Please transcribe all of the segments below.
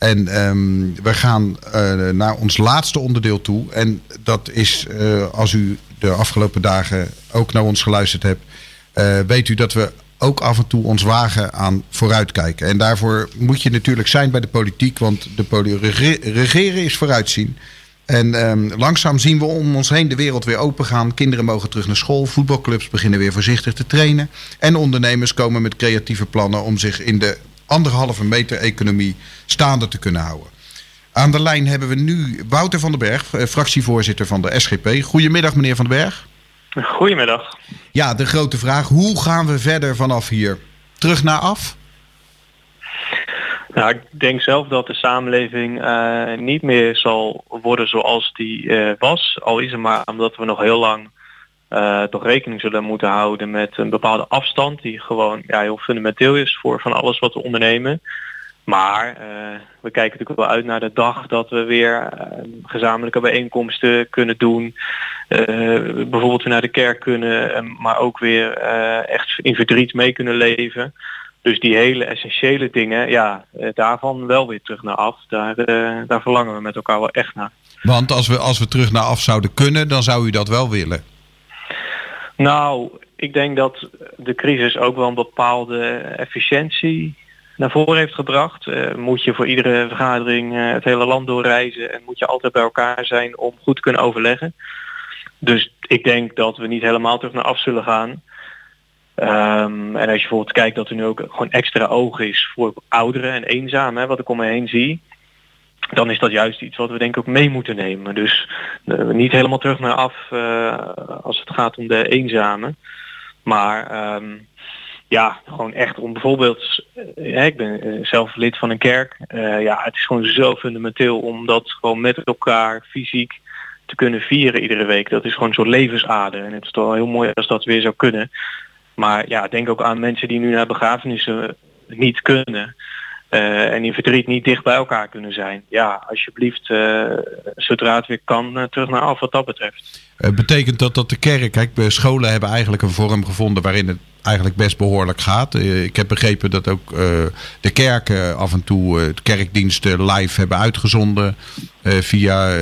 En ehm, we gaan naar ons laatste onderdeel toe. En dat is, als u de afgelopen dagen ook naar ons geluisterd hebt, weet u dat we ook af en toe ons wagen aan vooruitkijken. En daarvoor moet je natuurlijk zijn bij de politiek, want de regeren is vooruitzien. En ehm, langzaam zien we om ons heen de wereld weer open gaan. Kinderen mogen terug naar school. Voetbalclubs beginnen weer voorzichtig te trainen. En ondernemers komen met creatieve plannen om zich in de anderhalve meter economie staande te kunnen houden. Aan de lijn hebben we nu Wouter van den Berg, eh, fractievoorzitter van de SGP. Goedemiddag, meneer van den Berg. Goedemiddag. Ja, de grote vraag: hoe gaan we verder vanaf hier? Terug naar af? Nou, ik denk zelf dat de samenleving uh, niet meer zal worden zoals die uh, was. Al is het maar omdat we nog heel lang uh, toch rekening zullen moeten houden met een bepaalde afstand die gewoon ja, heel fundamenteel is voor van alles wat we ondernemen. Maar we kijken natuurlijk wel uit naar de dag dat we weer gezamenlijke bijeenkomsten kunnen doen. bijvoorbeeld weer naar de kerk kunnen, maar ook weer echt in verdriet mee kunnen leven. Dus die hele essentiële dingen, ja, eh, daarvan wel weer terug naar af. Daar, daar verlangen we met elkaar wel echt naar. Want als we, als we terug naar af zouden kunnen, dan zou u dat wel willen? Nou, ik denk dat de crisis ook wel een bepaalde efficiëntie naar voren heeft gebracht. Uh, moet je voor iedere vergadering het hele land doorreizen en moet je altijd bij elkaar zijn om goed te kunnen overleggen. Dus ik denk dat we niet helemaal terug naar af zullen gaan. Um, en als je bijvoorbeeld kijkt dat er nu ook gewoon extra oog is voor ouderen en eenzamen, wat ik om me heen zie, dan is dat juist iets wat we denk ik ook mee moeten nemen. Dus uh, niet helemaal terug naar af uh, als het gaat om de eenzamen. Maar um, ja, gewoon echt om bijvoorbeeld, uh, ik ben zelf lid van een kerk. ja, het is gewoon zo fundamenteel om dat gewoon met elkaar fysiek te kunnen vieren iedere week. Dat is gewoon zo'n levensader. En het is toch heel mooi als dat weer zou kunnen. Maar ja, denk ook aan mensen die nu naar begrafenissen niet kunnen. Uh, en in verdriet niet dicht bij elkaar kunnen zijn. Ja, alsjeblieft, uh, zodra het weer kan, uh, terug naar af wat dat betreft. betekent dat dat de kerk, kijk, scholen hebben eigenlijk een vorm gevonden waarin het eigenlijk best behoorlijk gaat. ik heb begrepen dat ook de kerken af en toe kerkdiensten live hebben uitgezonden via,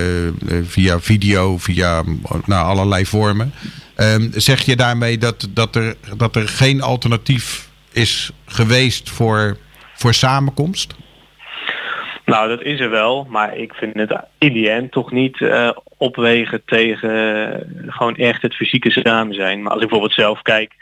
via video, via nou, allerlei vormen. Um, zeg je daarmee dat, dat, er, dat er geen alternatief is geweest voor, voor samenkomst? Nou, dat is er wel, maar ik vind het in die end toch niet uh, opwegen tegen uh, gewoon echt het fysieke samen zijn. Maar als ik bijvoorbeeld zelf kijk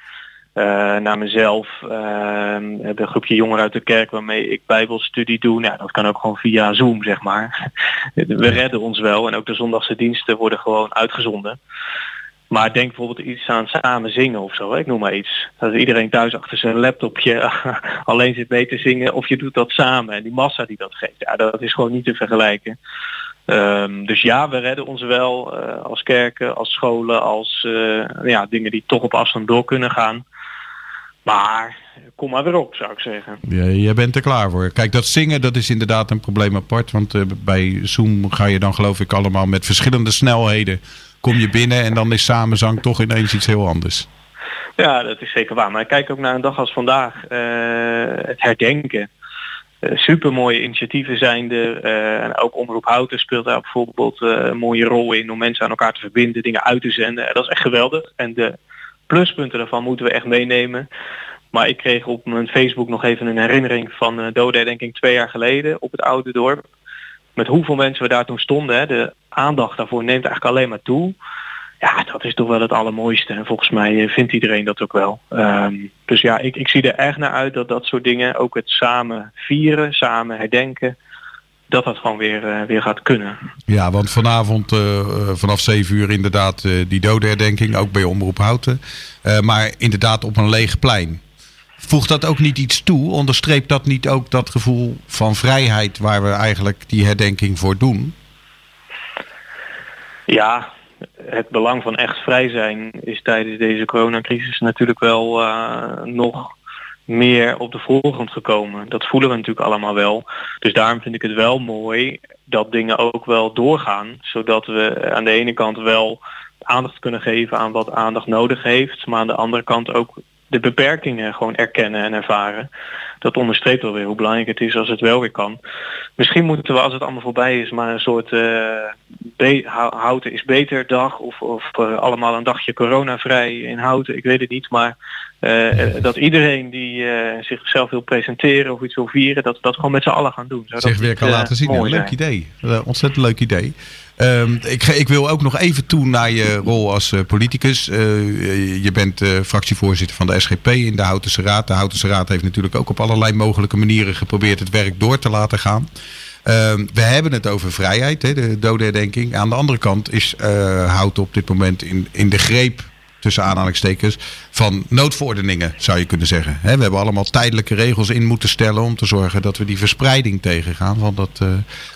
uh, naar mezelf, de groepje jongeren uit de kerk waarmee ik bijbelstudie doe, nou, dat kan ook gewoon via Zoom, zeg maar. We redden ons wel en ook de zondagse diensten worden gewoon uitgezonden. Maar denk bijvoorbeeld iets aan samen zingen of zo. Ik noem maar iets. Dat iedereen thuis achter zijn laptopje alleen zit mee te zingen. Of je doet dat samen. En die massa die dat geeft. Ja, dat is gewoon niet te vergelijken. Um, dus ja, we redden ons wel uh, als kerken, als scholen, als uh, ja, dingen die toch op afstand door kunnen gaan. Maar kom maar weer op, zou ik zeggen. Ja, jij bent er klaar voor. Kijk, dat zingen dat is inderdaad een probleem apart. Want uh, bij Zoom ga je dan geloof ik allemaal met verschillende snelheden kom je binnen en dan is samenzang toch ineens iets heel anders. Ja, dat is zeker waar. Maar ik kijk ook naar een dag als vandaag. Uh, het herdenken. Uh, supermooie initiatieven zijn er. Uh, en ook Omroep Houten speelt daar bijvoorbeeld een mooie rol in om mensen aan elkaar te verbinden, dingen uit te zenden. Dat is echt geweldig. En de pluspunten daarvan moeten we echt meenemen. Maar ik kreeg op mijn Facebook nog even een herinnering van uh, dode herdenking twee jaar geleden op het oude dorp met hoeveel mensen we daar toen stonden, hè, de aandacht daarvoor neemt eigenlijk alleen maar toe. Ja, dat is toch wel het allermooiste. En volgens mij eh, vindt iedereen dat ook wel. Um, dus ja, ik, ik zie er erg naar uit dat dat soort dingen, ook het samen vieren, samen herdenken, dat dat gewoon weer, uh, weer gaat kunnen. Ja, want vanavond uh, vanaf 7 uur inderdaad uh, die dodenherdenking, ook bij Omroep Houten. maar inderdaad op een leeg plein. Voegt dat ook niet iets toe? Onderstreept dat niet ook dat gevoel van vrijheid waar we eigenlijk die herdenking voor doen? Ja, het belang van echt vrij zijn is tijdens deze coronacrisis natuurlijk wel uh, nog meer op de voorgrond gekomen. Dat voelen we natuurlijk allemaal wel. Dus daarom vind ik het wel mooi dat dingen ook wel doorgaan. Zodat we aan de ene kant wel aandacht kunnen geven aan wat aandacht nodig heeft. Maar aan de andere kant ook de beperkingen gewoon erkennen en ervaren. Dat onderstreept alweer hoe belangrijk het is als het wel weer kan. misschien moeten we als het allemaal voorbij is maar een soort houten is beter dag of, of allemaal een dagje coronavrij in houten, ik weet het niet. Maar dat iedereen die zichzelf wil presenteren of iets wil vieren, dat dat gewoon met z'n allen gaan doen. Zodat Zich weer kan laten zien. Een leuk idee. ontzettend leuk idee. Ehm, ik, ik, wil ook nog even toe naar je rol als uh, politicus. Uh, je bent uh, fractievoorzitter van de SGP in de Houtense Raad. De Houtense Raad heeft natuurlijk ook op allerlei mogelijke manieren geprobeerd het werk door te laten gaan. Ehm, we hebben het over vrijheid, de dodenherdenking. Aan de andere kant is Houten op dit moment in, in de greep tussen aanhalingstekens, van noodverordeningen, zou je kunnen zeggen. we hebben allemaal tijdelijke regels in moeten stellen om te zorgen dat we die verspreiding tegengaan van dat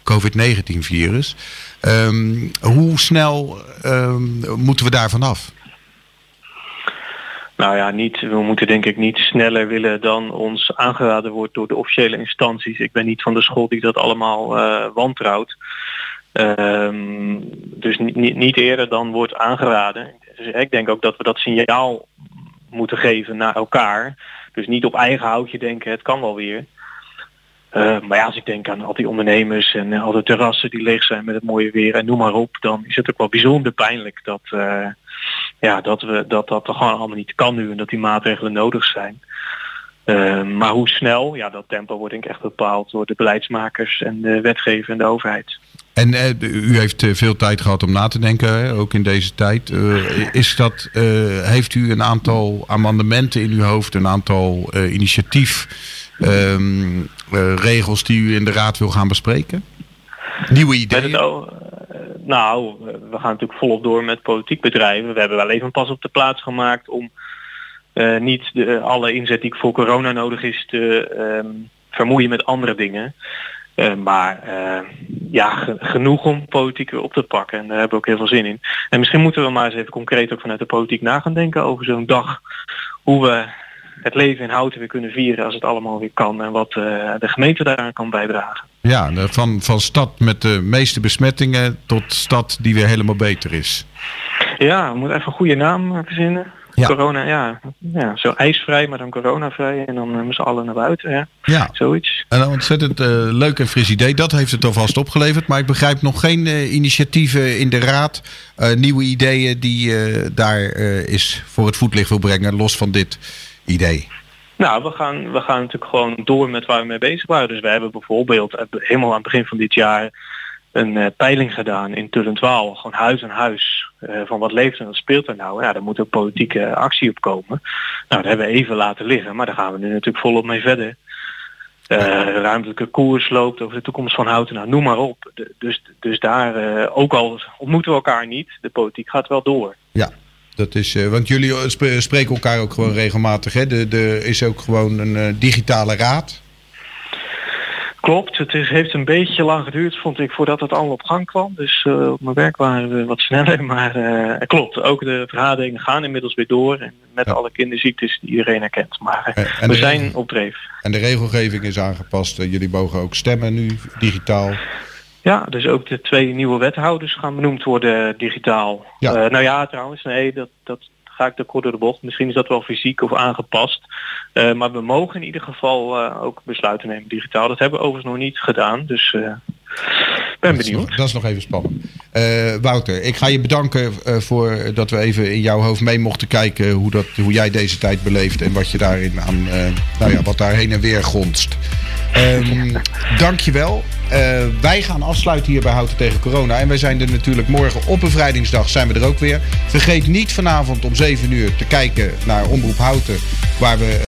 COVID-19-virus. Um, hoe snel um, moeten we daar vanaf? Nou ja, niet, we moeten denk ik niet sneller willen dan ons aangeraden wordt door de officiële instanties. Ik ben niet van de school die dat allemaal uh, wantrouwt. Um, dus niet, niet eerder dan wordt aangeraden. Dus ik denk ook dat we dat signaal moeten geven naar elkaar. Dus niet op eigen houtje denken, het kan wel weer. Uh, maar ja, als ik denk aan al die ondernemers en uh, al de terrassen die leeg zijn met het mooie weer en noem maar op, dan is het ook wel bijzonder pijnlijk dat, uh, ja, dat, we, dat dat gewoon allemaal niet kan nu en dat die maatregelen nodig zijn. Maar hoe snel, ja, dat tempo wordt denk ik echt bepaald door de beleidsmakers en de wetgever en de overheid. En u heeft veel tijd gehad om na te denken, hè, ook in deze tijd. is dat, heeft u een aantal amendementen in uw hoofd, een aantal initiatief um, regels die u in de raad wil gaan bespreken? Nieuwe ideeën? Uh, nou, we gaan natuurlijk volop door met politiek bedrijven. We hebben wel even pas op de plaats gemaakt om uh, niet de, alle inzet die voor corona nodig is te um, vermoeien met andere dingen. Uh, maar uh, ja, genoeg om politiek weer op te pakken. En daar hebben we ook heel veel zin in. En misschien moeten we maar eens even concreet ook vanuit de politiek na gaan denken over zo'n dag. Hoe we het leven in Houten weer kunnen vieren als het allemaal weer kan. En wat uh, de gemeente daaraan kan bijdragen. Ja, van, van stad met de meeste besmettingen tot stad die weer helemaal beter is. Ja, we moeten even een goede naam verzinnen. Ja. Corona, ja. ja. Zo ijsvrij, maar dan coronavrij. En dan uh, met z'n allen naar buiten. Ja. ja. Zoiets. En een ontzettend uh, leuk en fris idee. Dat heeft het alvast opgeleverd. Maar ik begrijp nog geen uh, initiatieven in de raad. nieuwe ideeën die daar is voor het voetlicht wil brengen. Los van dit idee? Nou, we gaan, we gaan natuurlijk gewoon door met waar we mee bezig waren. Dus we hebben bijvoorbeeld eh, helemaal aan het begin van dit jaar een uh, peiling gedaan in Tullentwaal. Gewoon huis aan huis. Uh, van wat leeft en wat speelt er nou? Ja, daar moet ook politieke actie op komen. Nou, dat hebben we even laten liggen. Maar daar gaan we nu natuurlijk volop mee verder. Uh, ruimtelijke koers loopt over de toekomst van Houten. Nou, noem maar op. De, dus, dus daar, ook al ontmoeten we elkaar niet, de politiek gaat wel door. Ja, dat is, want jullie spreken elkaar ook gewoon regelmatig. Hè? Er is ook gewoon een digitale raad. Klopt, het is, heeft een beetje lang geduurd, vond ik, voordat het allemaal op gang kwam. Dus uh, op mijn werk waren we wat sneller. Maar uh, klopt, ook de vergaderingen gaan inmiddels weer door. En met ja. alle kinderziektes die iedereen herkent. Maar uh, we zijn op dreef. En de regelgeving is aangepast. jullie mogen ook stemmen nu digitaal. Ja, dus ook de twee nieuwe wethouders gaan benoemd worden digitaal. Ja. Nou ja, trouwens, nee, dat, dat ga ik de kort door de bocht. Misschien is dat wel fysiek of aangepast. Uh, maar we mogen in ieder geval uh, ook besluiten nemen digitaal. Dat hebben we overigens nog niet gedaan. Dus ben dat benieuwd. Nog, dat is nog even spannend. Wouter, ik ga je bedanken voor dat we even in jouw hoofd mee mochten kijken hoe, dat, hoe jij deze tijd beleeft en wat je daarin aan, nou ja, wat daar heen en weer gonst. Um, dankjewel. Uh, wij gaan afsluiten hier bij Houten tegen Corona. En wij zijn er natuurlijk morgen op bevrijdingsdag zijn we er ook weer. Vergeet niet vanavond om 7 uur te kijken naar Omroep Houten. Waar we